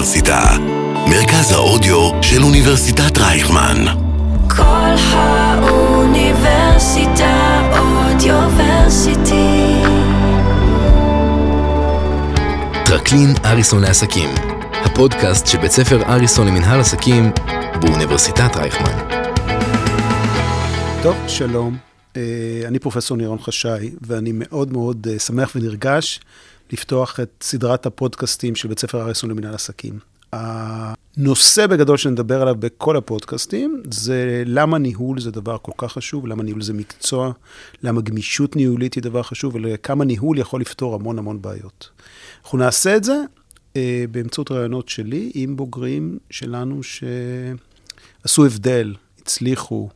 האוניברסיטה, מרכז האודיו של אוניברסיטת רייכמן. כל האוניברסיטה אודיוורסיטי. טרקלין אריסון לעסקים, הפודקאסט של בית ספר אריסון למנהל עסקים באוניברסיטת רייכמן. טוב, שלום. אה, אני פרופסור נירון חשאי, ואני מאוד מאוד אה, שמח ונרגש לפתוח את סדרת הפודקאסטים של בית ספר אריסון למנהל עסקים. הנושא בגדול שנדבר עליו בכל הפודקאסטים זה למה ניהול זה דבר כל כך חשוב, למה ניהול זה מקצוע, למה גמישות ניהולית היא דבר חשוב, וכמה ניהול יכול לפתור המון המון בעיות. אנחנו נעשה את זה אה, באמצעות רעיונות שלי עם בוגרים שלנו שעשו הבדל, הצליחו,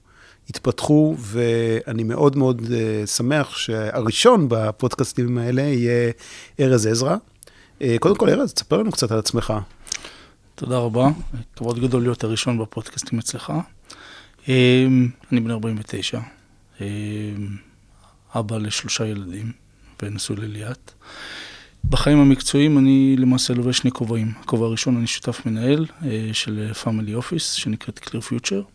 התפתחו, ואני מאוד מאוד uh, שמח שהראשון בפודקאסטים האלה יהיה ארז עזרא. Uh, קודם כל, ארז, תספר לנו קצת על עצמך. תודה רבה, כבוד גדול להיות הראשון בפודקאסטים אצלך. Um, אני בן 49, um, אבא לשלושה ילדים ונשוי לליאת. בחיים המקצועיים אני למעשה לובש שני כובעים. הכובע הראשון, אני שותף מנהל של פאמילי אופיס, שנקראת Clear Future.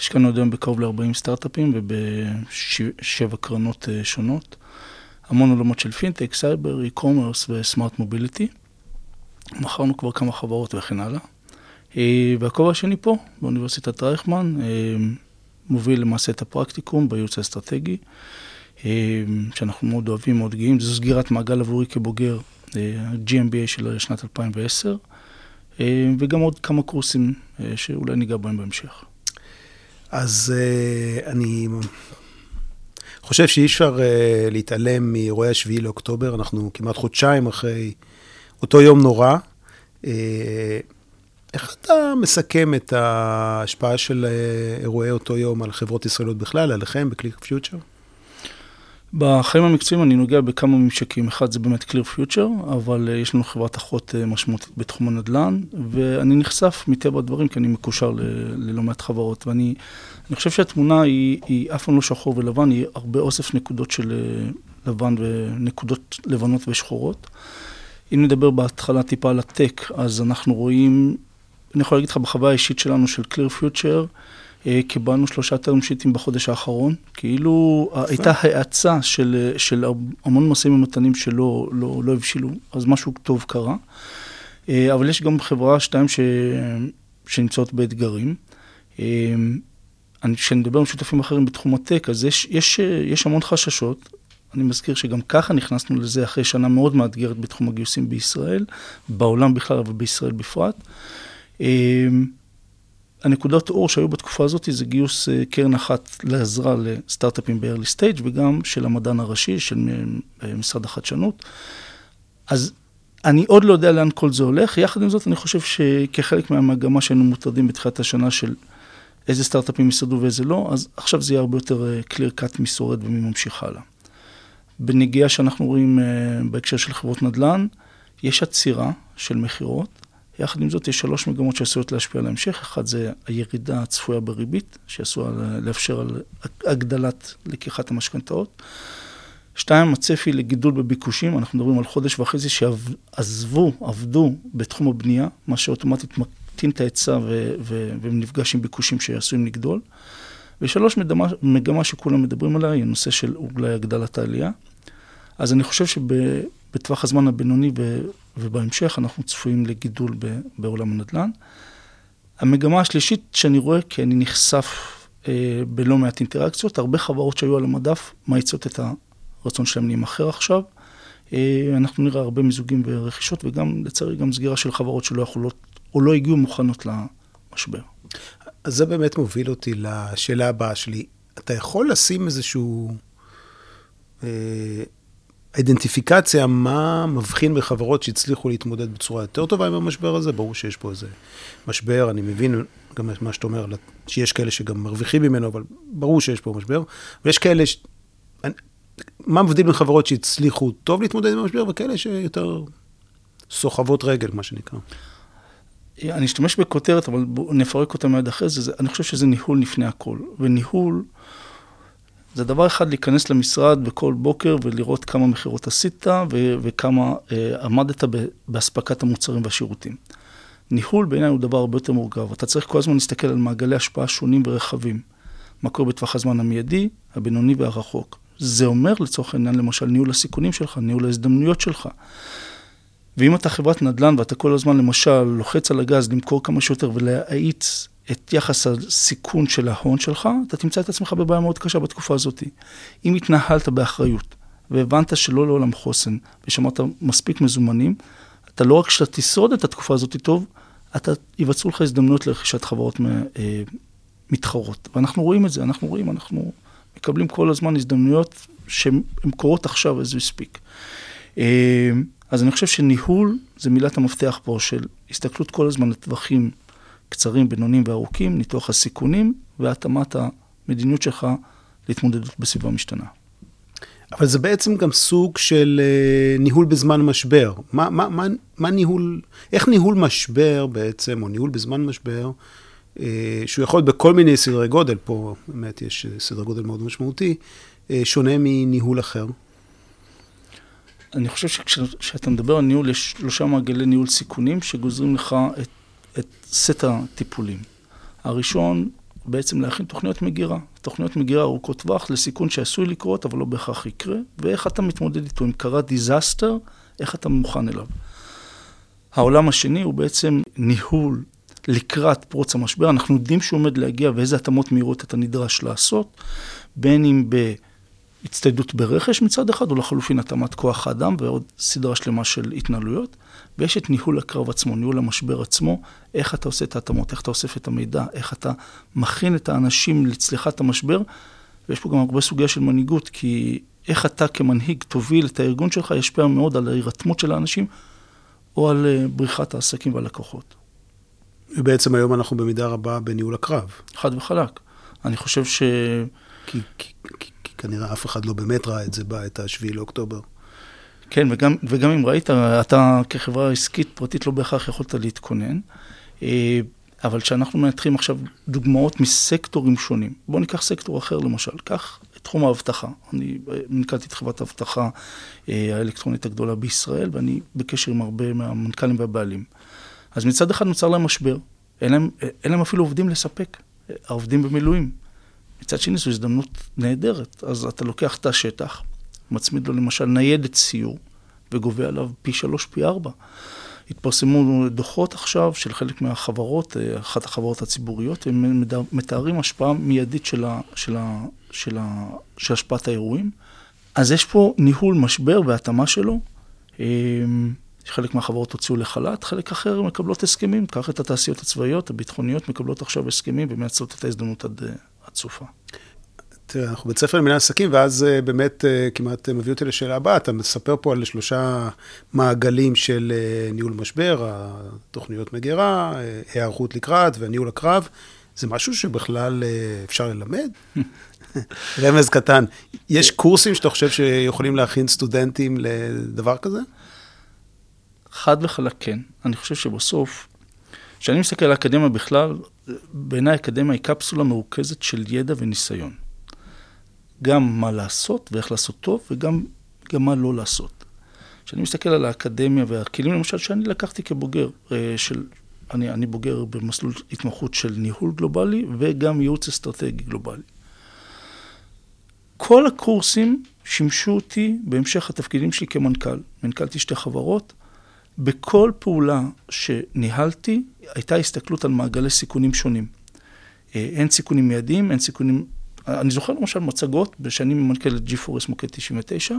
השקענו עד היום בקרוב ל-40 סטארט-אפים ובשבע קרנות uh, שונות. המון עולמות של פינטק, סייבר, e-commerce ו smart mobility. מכרנו כבר כמה חברות וכן הלאה. Uh, והכובע השני פה, באוניברסיטת רייכמן, uh, מוביל למעשה את הפרקטיקום בייעוץ האסטרטגי, שאנחנו מאוד אוהבים, מאוד גאים. זו סגירת מעגל עבורי כבוגר, GMBA של שנת 2010, uh, וגם עוד כמה קורסים שאולי ניגע בהם בהמשך. אז uh, אני חושב שאי אפשר uh, להתעלם מאירועי השביעי לאוקטובר, אנחנו כמעט חודשיים אחרי אותו יום נורא. Uh, איך אתה מסכם את ההשפעה של אירועי אותו יום על חברות ישראליות בכלל, עליכם בקליק פיוטר? בחיים המקצועיים אני נוגע בכמה ממשקים. אחד זה באמת Clear Future, אבל uh, יש לנו חברת אחות uh, משמעותית בתחום הנדל"ן, ואני נחשף מטבע הדברים, כי אני מקושר ללא מעט חברות, ואני אני חושב שהתמונה היא, היא אף פעם לא שחור ולבן, היא הרבה אוסף נקודות של uh, לבן ונקודות לבנות ושחורות. אם נדבר בהתחלה טיפה על הטק, אז אנחנו רואים, אני יכול להגיד לך בחוויה האישית שלנו של Clear Future, אה, קיבלנו שלושה טרם שיטים בחודש האחרון, כאילו הייתה האצה של, של המון משאים ומתנים שלא לא, לא הבשילו, אז משהו טוב קרה. אה, אבל יש גם חברה, שתיים, ש, שנמצאות באתגרים. אה, כשאני מדבר עם שותפים אחרים בתחום הטק, אז יש, יש, יש המון חששות. אני מזכיר שגם ככה נכנסנו לזה אחרי שנה מאוד מאתגרת בתחום הגיוסים בישראל, בעולם בכלל, אבל בישראל בפרט. הנקודות אור שהיו בתקופה הזאת זה גיוס אה, קרן אחת לעזרה לסטארט-אפים ב-early stage וגם של המדען הראשי של אה, משרד החדשנות. אז אני עוד לא יודע לאן כל זה הולך, יחד עם זאת אני חושב שכחלק מהמגמה שהיינו מוטרדים בתחילת השנה של איזה סטארט-אפים יסעדו ואיזה לא, אז עכשיו זה יהיה הרבה יותר אה, clear cut מי שורד ומי ממשיך הלאה. בנגיעה שאנחנו רואים בהקשר של חברות נדל"ן, יש עצירה של מכירות. יחד עם זאת, יש שלוש מגמות שעשויות להשפיע על ההמשך. אחד זה הירידה הצפויה בריבית, שעשויה לאפשר על הגדלת לקיחת המשכנתאות. שתיים, הצפי לגידול בביקושים, אנחנו מדברים על חודש וחצי שעזבו, עבדו בתחום הבנייה, מה שאוטומטית מקטין את ההיצע ונפגש עם ביקושים שעשויים לגדול. ושלוש, מגמה, מגמה שכולם מדברים עליה, היא הנושא של אולי הגדלת העלייה. אז אני חושב שבטווח הזמן הבינוני ובהמשך אנחנו צפויים לגידול בעולם הנדל"ן. המגמה השלישית שאני רואה, כי אני נחשף אה, בלא מעט אינטראקציות, הרבה חברות שהיו על המדף מאיצות את הרצון שלהם להימכר עכשיו. אה, אנחנו נראה הרבה מיזוגים ורכישות, וגם, לצערי, גם סגירה של חברות שלא יכולות, או לא הגיעו מוכנות למשבר. אז זה באמת מוביל אותי לשאלה הבאה שלי. אתה יכול לשים איזשהו... אה, אידנטיפיקציה, מה מבחין בחברות שהצליחו להתמודד בצורה יותר טובה עם המשבר הזה. ברור שיש פה איזה משבר, אני מבין גם מה שאתה אומר, שיש כאלה שגם מרוויחים ממנו, אבל ברור שיש פה משבר. ויש כאלה, ש... מה מבדיל בין חברות שהצליחו טוב להתמודד עם המשבר, וכאלה שיותר סוחבות רגל, מה שנקרא. אני אשתמש בכותרת, אבל בואו נפרק אותה מיד אחרי זה. אני חושב שזה ניהול לפני הכל. וניהול... זה דבר אחד להיכנס למשרד בכל בוקר ולראות כמה מכירות עשית ו- וכמה uh, עמדת באספקת המוצרים והשירותים. ניהול בעיניי הוא דבר הרבה יותר מורכב. אתה צריך כל הזמן להסתכל על מעגלי השפעה שונים ורחבים. מה קורה בטווח הזמן המיידי, הבינוני והרחוק. זה אומר לצורך העניין, למשל, ניהול הסיכונים שלך, ניהול ההזדמנויות שלך. ואם אתה חברת נדל"ן ואתה כל הזמן, למשל, לוחץ על הגז למכור כמה שיותר ולהאיץ את יחס הסיכון של ההון שלך, אתה תמצא את עצמך בבעיה מאוד קשה בתקופה הזאת. אם התנהלת באחריות והבנת שלא לעולם חוסן ושמרת מספיק מזומנים, אתה לא רק שאתה תשרוד את התקופה הזאת טוב, אתה, ייווצרו לך הזדמנויות לרכישת חברות אה, מתחרות. ואנחנו רואים את זה, אנחנו רואים, אנחנו מקבלים כל הזמן הזדמנויות שהן קורות עכשיו as we speak. אה, אז אני חושב שניהול זה מילת המפתח פה של הסתכלות כל הזמן לטווחים קצרים, בינוניים וארוכים, ניתוח הסיכונים והתאמת המדיניות שלך להתמודדות בסביבה משתנה. אבל זה בעצם גם סוג של uh, ניהול בזמן משבר. מה, מה, מה, מה ניהול, איך ניהול משבר בעצם, או ניהול בזמן משבר, uh, שהוא יכול להיות בכל מיני סדרי גודל, פה באמת יש סדר גודל מאוד משמעותי, uh, שונה מניהול אחר? אני חושב שכשאתה מדבר על ניהול, יש שלושה מעגלי ניהול סיכונים שגוזרים לך את, את סט הטיפולים. הראשון, בעצם להכין תוכניות מגירה. תוכניות מגירה ארוכות טווח לסיכון שעשוי לקרות, אבל לא בהכרח יקרה, ואיך אתה מתמודד איתו. אם קרה disaster, איך אתה מוכן אליו. העולם השני הוא בעצם ניהול לקראת פרוץ המשבר. אנחנו יודעים שהוא עומד להגיע ואיזה התאמות מהירות אתה נדרש לעשות, בין אם ב... הצטיידות ברכש מצד אחד, או לחלופין התאמת כוח האדם ועוד סדרה שלמה של התנהלויות. ויש את ניהול הקרב עצמו, ניהול המשבר עצמו, איך אתה עושה את ההתאמות, איך אתה אוסף את המידע, איך אתה מכין את האנשים לצליחת המשבר. ויש פה גם הרבה סוגיה של מנהיגות, כי איך אתה כמנהיג תוביל את הארגון שלך, ישפיע מאוד על ההירתמות של האנשים, או על אה, בריחת העסקים והלקוחות. ובעצם היום אנחנו במידה רבה בניהול הקרב. חד וחלק. אני חושב ש... כי, כי, כי, כי כנראה אף אחד לא באמת ראה את זה בה, את השביעי לאוקטובר. כן, וגם, וגם אם ראית, אתה כחברה עסקית פרטית לא בהכרח יכולת להתכונן. אה, אבל כשאנחנו מנתחים עכשיו דוגמאות מסקטורים שונים, בואו ניקח סקטור אחר למשל, קח את תחום האבטחה. אני מנכ"לתי את חברת האבטחה אה, האלקטרונית הגדולה בישראל, ואני בקשר עם הרבה מהמנכ"לים והבעלים. אז מצד אחד נוצר להם משבר, אין להם, אין להם אפילו עובדים לספק, העובדים במילואים. מצד שני זו הזדמנות נהדרת, אז אתה לוקח את השטח, מצמיד לו למשל ניידת סיור, וגובה עליו פי שלוש, פי ארבע. התפרסמו דוחות עכשיו של חלק מהחברות, אה, אחת החברות הציבוריות, הם מתארים השפעה מיידית של, ה, של, ה, של, ה, של השפעת האירועים. אז יש פה ניהול משבר והתאמה שלו. אה, חלק מהחברות הוציאו לחל"ת, חלק אחר מקבלות הסכמים. קח את התעשיות הצבאיות, הביטחוניות, מקבלות עכשיו הסכמים ומייצרות את ההזדמנות עד, אה, עד סופה. תראה, אנחנו בית ספר למנהל עסקים, ואז אה, באמת אה, כמעט מביא אותי לשאלה הבאה. אתה מספר פה על שלושה מעגלים של אה, ניהול משבר, התוכניות מגירה, היערכות לקראת וניהול הקרב. זה משהו שבכלל אפשר ללמד? רמז קטן, יש קורסים שאתה חושב שיכולים להכין סטודנטים לדבר כזה? חד וחלק כן. אני חושב שבסוף, כשאני מסתכל על האקדמיה בכלל, בעיניי האקדמיה היא קפסולה מרוכזת של ידע וניסיון. גם מה לעשות ואיך לעשות טוב, וגם גם מה לא לעשות. כשאני מסתכל על האקדמיה והכלים, למשל, שאני לקחתי כבוגר אה, של, אני, אני בוגר במסלול התמחות של ניהול גלובלי וגם ייעוץ אסטרטגי גלובלי. כל הקורסים שימשו אותי בהמשך התפקידים שלי כמנכ"ל. מנכ"לתי שתי חברות. בכל פעולה שניהלתי, הייתה הסתכלות על מעגלי סיכונים שונים. אה, אין סיכונים מיידיים, אין סיכונים אני זוכר למשל מצגות, בשנים מנכ"ל את G4S מוקד 99,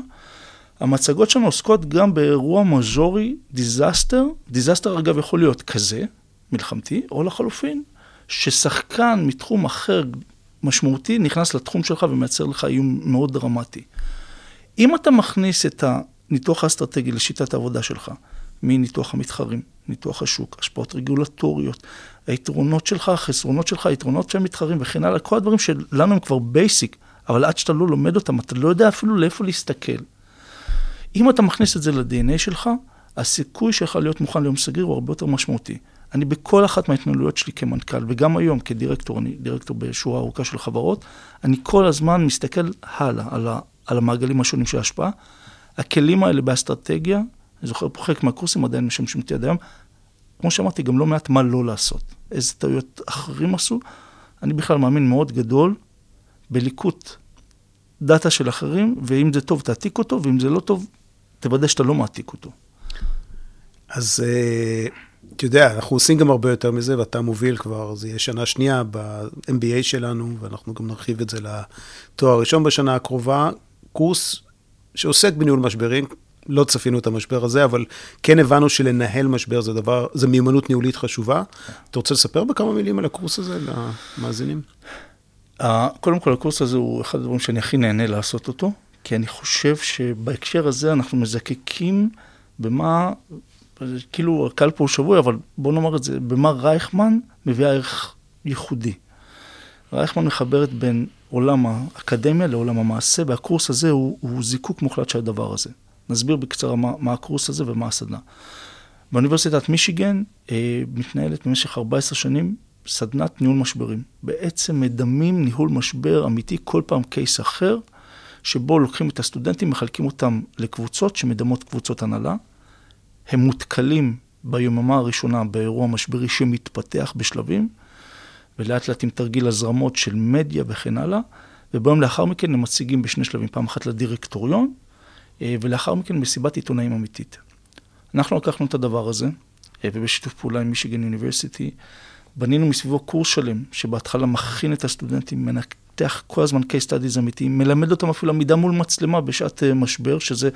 המצגות שלנו עוסקות גם באירוע מז'ורי, disaster, disaster אגב יכול להיות כזה, מלחמתי, או לחלופין, ששחקן מתחום אחר משמעותי נכנס לתחום שלך ומייצר לך איום מאוד דרמטי. אם אתה מכניס את הניתוח האסטרטגי לשיטת העבודה שלך, מניתוח המתחרים, ניתוח השוק, השפעות רגולטוריות, היתרונות שלך, החסרונות שלך, היתרונות של המתחרים וכן הלאה, כל הדברים שלנו הם כבר basic, אבל עד שאתה לא לומד אותם, אתה לא יודע אפילו לאיפה להסתכל. אם אתה מכניס את זה ל-DNA שלך, הסיכוי שלך להיות מוכן ליום סגריר הוא הרבה יותר משמעותי. אני בכל אחת מההתנהלויות שלי כמנכ"ל, וגם היום כדירקטור, אני דירקטור בשורה ארוכה של חברות, אני כל הזמן מסתכל הלאה, על, ה, על המעגלים השונים של ההשפעה. הכלים האלה באסטרטגיה, אני זוכר פה חלק מהקורסים עדיין משמשים אותי עד היום, כמו שאמרתי, גם לא מעט מה לא לעשות. איזה טעויות אחרים עשו. אני בכלל מאמין מאוד גדול בליקוט דאטה של אחרים, ואם זה טוב, תעתיק אותו, ואם זה לא טוב, תוודא שאתה לא מעתיק אותו. אז אה, אתה יודע, אנחנו עושים גם הרבה יותר מזה, ואתה מוביל כבר, זה יהיה שנה שנייה ב-MBA שלנו, ואנחנו גם נרחיב את זה לתואר הראשון בשנה הקרובה. קורס שעוסק בניהול משברים, לא צפינו את המשבר הזה, אבל כן הבנו שלנהל משבר זה דבר, זה מיומנות ניהולית חשובה. אתה רוצה לספר בכמה מילים על הקורס הזה למאזינים? קודם כל, הקורס הזה הוא אחד הדברים שאני הכי נהנה לעשות אותו, כי אני חושב שבהקשר הזה אנחנו מזקקים במה, כאילו הקהל פה הוא שבוי, אבל בוא נאמר את זה, במה רייכמן מביא ערך ייחודי. רייכמן מחברת בין עולם האקדמיה לעולם המעשה, והקורס הזה הוא, הוא זיקוק מוחלט של הדבר הזה. נסביר בקצרה מה, מה הקורס הזה ומה הסדנה. באוניברסיטת מישיגן אה, מתנהלת במשך 14 שנים סדנת ניהול משברים. בעצם מדמים ניהול משבר אמיתי, כל פעם קייס אחר, שבו לוקחים את הסטודנטים, מחלקים אותם לקבוצות שמדמות קבוצות הנהלה. הם מותקלים ביוממה הראשונה באירוע משברי שמתפתח בשלבים, ולאט לאט עם תרגיל הזרמות של מדיה וכן הלאה, וביום לאחר מכן הם מציגים בשני שלבים, פעם אחת לדירקטוריון, ולאחר מכן מסיבת עיתונאים אמיתית. אנחנו לקחנו את הדבר הזה, אה, ובשיתוף פעולה עם מישיגן יוניברסיטי, בנינו מסביבו קורס שלם, שבהתחלה מכין את הסטודנטים, מנתח כל הזמן case studies אמיתיים, מלמד אותם אפילו עמידה מול מצלמה בשעת אה, משבר, שזה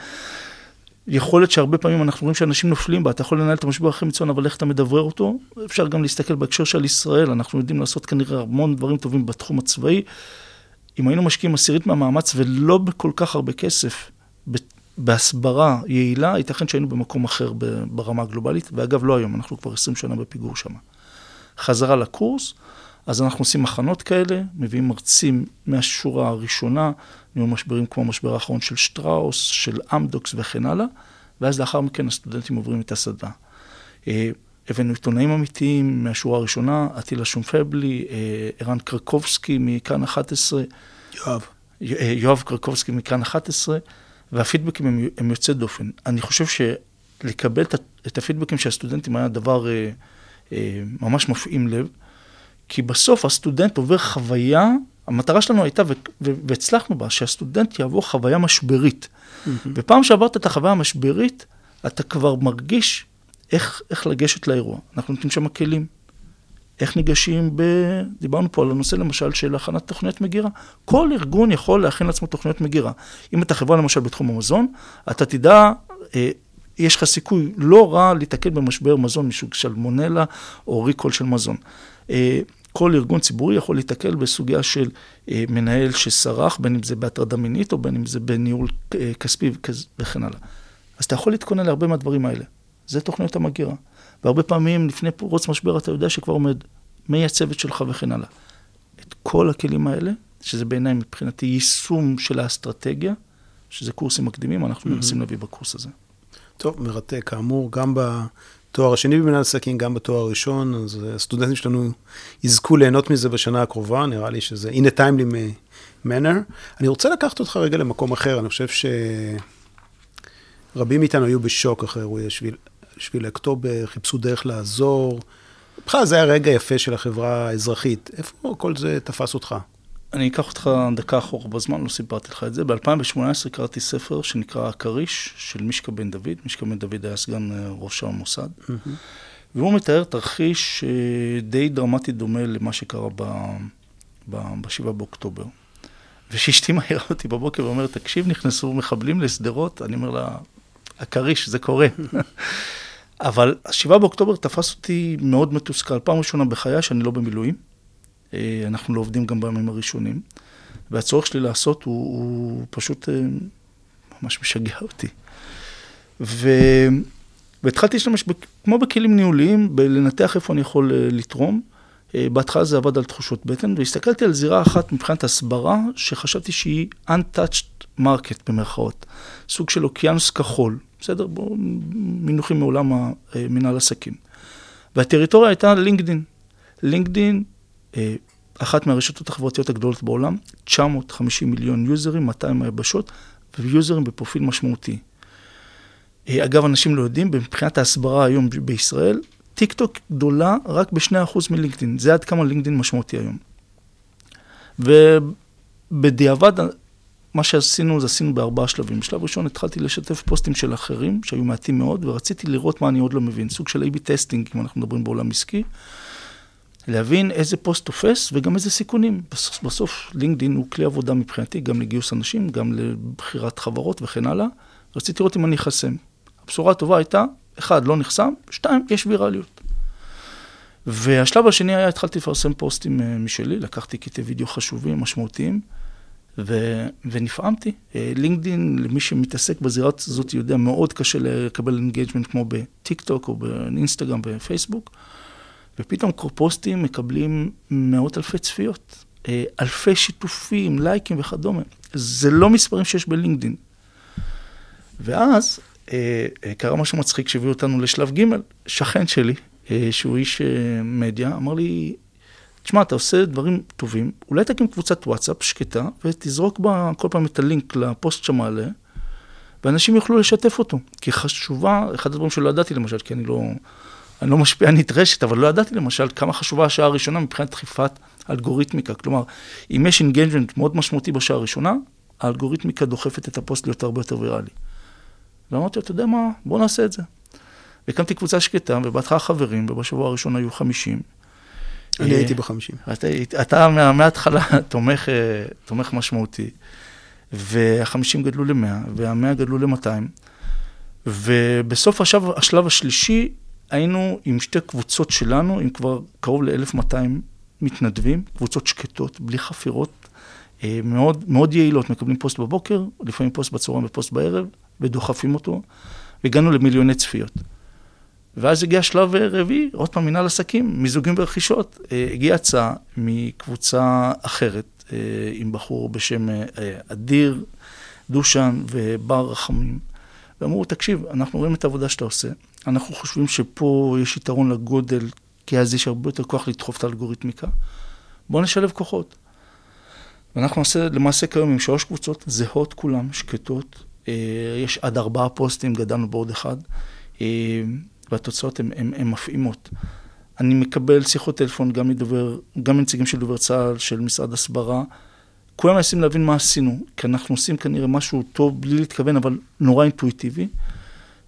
יכולת שהרבה פעמים אנחנו רואים שאנשים נופלים בה, אתה יכול לנהל את המשבר הכי מצוין, אבל איך אתה מדברר אותו? אפשר גם להסתכל בהקשר של ישראל, אנחנו יודעים לעשות כנראה המון דברים טובים בתחום הצבאי. אם היינו משקיעים עשירית מהמאמץ ולא בכל כך הרבה כסף, בהסברה יעילה, ייתכן שהיינו במקום אחר ברמה הגלובלית, ואגב, לא היום, אנחנו כבר 20 שנה בפיגור שם. חזרה לקורס, אז אנחנו עושים מחנות כאלה, מביאים מרצים מהשורה הראשונה, ניהול משברים כמו המשבר האחרון של שטראוס, של אמדוקס וכן הלאה, ואז לאחר מכן הסטודנטים עוברים את הסדנה. אה, הבאנו עיתונאים אמיתיים מהשורה הראשונה, אטילה שומפבלי, אה, ערן קרקובסקי מכאן 11. יואב. אה, יואב קרקובסקי מכאן 11, והפידבקים הם, הם יוצאי דופן. אני חושב שלקבל את, את הפידבקים של הסטודנטים היה דבר אה, אה, ממש מפעים לב, כי בסוף הסטודנט עובר חוויה, המטרה שלנו הייתה, והצלחנו בה, שהסטודנט יעבור חוויה משברית. Mm-hmm. ופעם שעברת את החוויה המשברית, אתה כבר מרגיש איך, איך לגשת לאירוע. אנחנו נותנים שם כלים. איך ניגשים ב... דיברנו פה על הנושא למשל של הכנת תוכניות מגירה. כל ארגון יכול להכין לעצמו תוכניות מגירה. אם אתה חברה למשל בתחום המזון, אתה תדע, אה, יש לך סיכוי לא רע להתקל במשבר מזון מסוג שלמונלה או ריקול של מזון. אה, כל ארגון ציבורי יכול להתקל בסוגיה של אה, מנהל שסרח, בין אם זה בהטרדה מינית או בין אם זה בניהול אה, כספי וכן הלאה. אז אתה יכול להתכונן להרבה מהדברים האלה. זה תוכניות המגירה. והרבה פעמים לפני פרוץ משבר אתה יודע שכבר עומד מי הצוות שלך וכן הלאה. את כל הכלים האלה, שזה בעיניי מבחינתי יישום של האסטרטגיה, שזה קורסים מקדימים, אנחנו mm-hmm. מנסים להביא בקורס הזה. טוב, מרתק. כאמור, גם בתואר השני במנהל עסקים, גם בתואר הראשון, אז הסטודנטים שלנו יזכו ליהנות מזה בשנה הקרובה, נראה לי שזה in a timely manner. אני רוצה לקחת אותך רגע למקום אחר, אני חושב שרבים מאיתנו היו בשוק אחרי אירועי שביל, שביל אוקטובר, חיפשו דרך לעזור. בכלל, זה היה רגע יפה של החברה האזרחית. איפה כל זה תפס אותך? אני אקח אותך דקה אחורה בזמן, לא סיפרתי לך את זה. ב-2018 קראתי ספר שנקרא הכריש של מישקה בן דוד. מישקה בן דוד היה סגן אה, ראש המוסד. Mm-hmm. והוא מתאר תרחיש אה, די דרמטי דומה למה שקרה ב-7 באוקטובר. וכשאשתי מעירה אותי בבוקר ואומרת, תקשיב, נכנסו מחבלים לשדרות, אני אומר לה, הכריש, זה קורה. אבל 7 באוקטובר תפס אותי מאוד מתוסכל. פעם ראשונה בחיי שאני לא במילואים. אה, אנחנו לא עובדים גם בימים הראשונים. והצורך שלי לעשות הוא, הוא פשוט אה, ממש משגע אותי. ו... והתחלתי להשתמש, כמו בכלים ניהוליים, בלנתח איפה אני יכול אה, לתרום. בהתחלה זה עבד על תחושות בטן, והסתכלתי על זירה אחת מבחינת הסברה, שחשבתי שהיא untouched market במרכאות. סוג של אוקיינוס כחול, בסדר? בואו, מינוחים מעולם המנהל עסקים. והטריטוריה הייתה לינקדין. לינקדין אה, אחת מהרשתות החברתיות הגדולות בעולם, 950 מיליון יוזרים, 200 היבשות, ויוזרים בפרופיל משמעותי. אה, אגב, אנשים לא יודעים, מבחינת ההסברה היום בישראל, טיק טוק גדולה רק ב-2% מלינקדאין, זה עד כמה לינקדאין משמעותי היום. ובדיעבד, מה שעשינו, זה עשינו בארבעה שלבים. בשלב ראשון התחלתי לשתף פוסטים של אחרים, שהיו מעטים מאוד, ורציתי לראות מה אני עוד לא מבין, סוג של A-B testing, אם אנחנו מדברים בעולם עסקי. להבין איזה פוסט תופס וגם איזה סיכונים. בסוף, בסוף לינקדאין הוא כלי עבודה מבחינתי, גם לגיוס אנשים, גם לבחירת חברות וכן הלאה. רציתי לראות אם אני אחסם. הבשורה הטובה הייתה, אחד, לא נחסם, שתיים, יש ויראליות. והשלב השני היה, התחלתי לפרסם פוסטים אה, משלי, לקחתי קטעי וידאו חשובים, משמעותיים, ו, ונפעמתי. אה, לינקדאין, למי שמתעסק בזירה הזאת יודע, מאוד קשה לקבל engagement כמו בטיק טוק או באינסטגרם ופייסבוק. ופתאום פוסטים מקבלים מאות אלפי צפיות, אה, אלפי שיתופים, לייקים וכדומה. זה לא מספרים שיש בלינקדאין. ואז אה, קרה משהו מצחיק שהביא אותנו לשלב ג', שכן שלי, שהוא איש מדיה, אמר לי, תשמע, אתה עושה דברים טובים, אולי תקים קבוצת וואטסאפ שקטה, ותזרוק בה כל פעם את הלינק לפוסט שמעלה, ואנשים יוכלו לשתף אותו. כי חשובה, אחד הדברים שלא ידעתי למשל, כי אני לא... אני לא משפיע נדרשת, אבל לא ידעתי למשל כמה חשובה השעה הראשונה מבחינת דחיפת אלגוריתמיקה. כלומר, אם יש engagement מאוד משמעותי בשעה הראשונה, האלגוריתמיקה דוחפת את הפוסט להיות הרבה יותר ויראלי. ואמרתי אתה יודע מה, בוא נעשה את זה. והקמתי קבוצה שקטה, ובהתחלה חברים, ובשבוע הראשון היו 50. אני אה, הייתי בחמישים. אתה, אתה מההתחלה תומך, אה, תומך משמעותי, והחמישים גדלו למאה, והמאה גדלו למאתיים, ובסוף השלב, השלב השלישי היינו עם שתי קבוצות שלנו, עם כבר קרוב ל-1200 מתנדבים, קבוצות שקטות, בלי חפירות, אה, מאוד, מאוד יעילות, מקבלים פוסט בבוקר, לפעמים פוסט בצהריים ופוסט בערב, ודוחפים אותו, והגענו למיליוני צפיות. ואז הגיע שלב רביעי, עוד פעם מנהל עסקים, מיזוגים ורכישות. אה, הגיעה הצעה מקבוצה אחרת, אה, עם בחור בשם אדיר דושן ובר רחמים, ואמרו, תקשיב, אנחנו רואים את העבודה שאתה עושה, אנחנו חושבים שפה יש יתרון לגודל, כי אז יש הרבה יותר כוח לדחוף את האלגוריתמיקה. בואו נשלב כוחות. ואנחנו נעשה למעשה כיום עם שלוש קבוצות זהות כולן, שקטות. אה, יש עד ארבעה פוסטים, גדלנו בעוד אחד, אה, והתוצאות הן מפעימות. אני מקבל שיחות טלפון גם מדובר, גם מנציגים של דובר צה"ל, של משרד הסברה. כולם מנסים להבין מה עשינו, כי אנחנו עושים כנראה משהו טוב בלי להתכוון, אבל נורא אינטואיטיבי.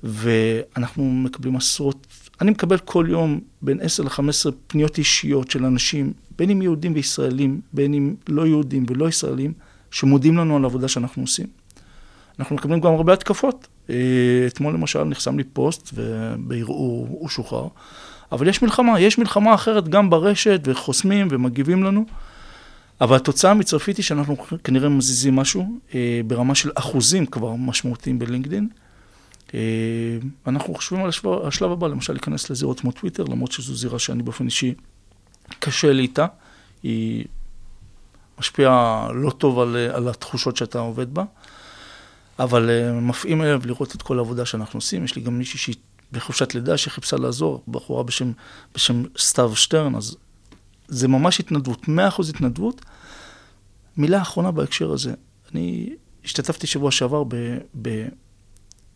ואנחנו מקבלים עשרות, אני מקבל כל יום בין 10 ל-15 פניות אישיות של אנשים, בין אם יהודים וישראלים, בין אם לא יהודים ולא ישראלים, שמודים לנו על העבודה שאנחנו עושים. אנחנו מקבלים גם הרבה התקפות. אה, אתמול למשל נחסם לי פוסט ובערעור הוא שוחרר, אבל יש מלחמה, יש מלחמה אחרת גם ברשת וחוסמים ומגיבים לנו. אבל התוצאה המצרפית היא שאנחנו כנראה מזיזים משהו אה, ברמה של אחוזים כבר משמעותיים בלינקדאין. אה, אנחנו חושבים על השלב, השלב הבא, למשל להיכנס לזירות כמו טוויטר, למרות שזו זירה שאני באופן אישי קשה לי איתה. היא משפיעה לא טוב על, על התחושות שאתה עובד בה, אבל אה, מפעים אליו לראות את כל העבודה שאנחנו עושים. יש לי גם מישהי שהיא בחופשת לידה שחיפשה לעזור, בחורה בשם, בשם סתיו שטרן, אז זה ממש התנדבות, 100% התנדבות. מילה אחרונה בהקשר הזה, אני השתתפתי שבוע שעבר ב... ב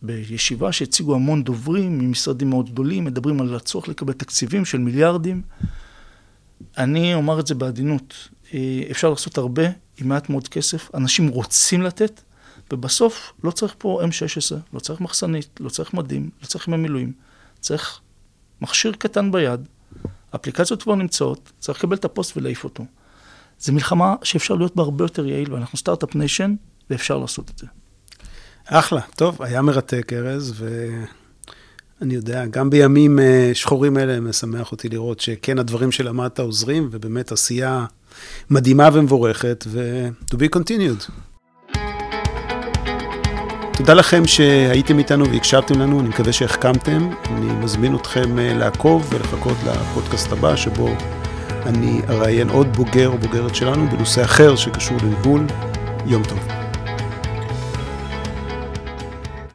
בישיבה שהציגו המון דוברים ממשרדים מאוד גדולים, מדברים על הצורך לקבל תקציבים של מיליארדים. אני אומר את זה בעדינות, אה, אפשר לעשות הרבה עם מעט מאוד כסף, אנשים רוצים לתת, ובסוף לא צריך פה M16, לא צריך מחסנית, לא צריך מדים, לא צריך ימי מילואים, צריך מכשיר קטן ביד, אפליקציות כבר נמצאות, צריך לקבל את הפוסט ולהעיף אותו. זו מלחמה שאפשר להיות בה הרבה יותר יעיל, ואנחנו start-up nation, ואפשר לעשות את זה. אחלה, טוב, היה מרתק, ארז, ואני יודע, גם בימים אה, שחורים אלה משמח אותי לראות שכן, הדברים שלמדת עוזרים, ובאמת עשייה מדהימה ומבורכת, ו- to be continued. תודה לכם שהייתם איתנו והקשבתם לנו, אני מקווה שהחכמתם. אני מזמין אתכם אה, לעקוב ולחכות לפודקאסט הבא, שבו אני אראיין עוד בוגר או בוגרת שלנו בנושא אחר שקשור לניהול. יום טוב.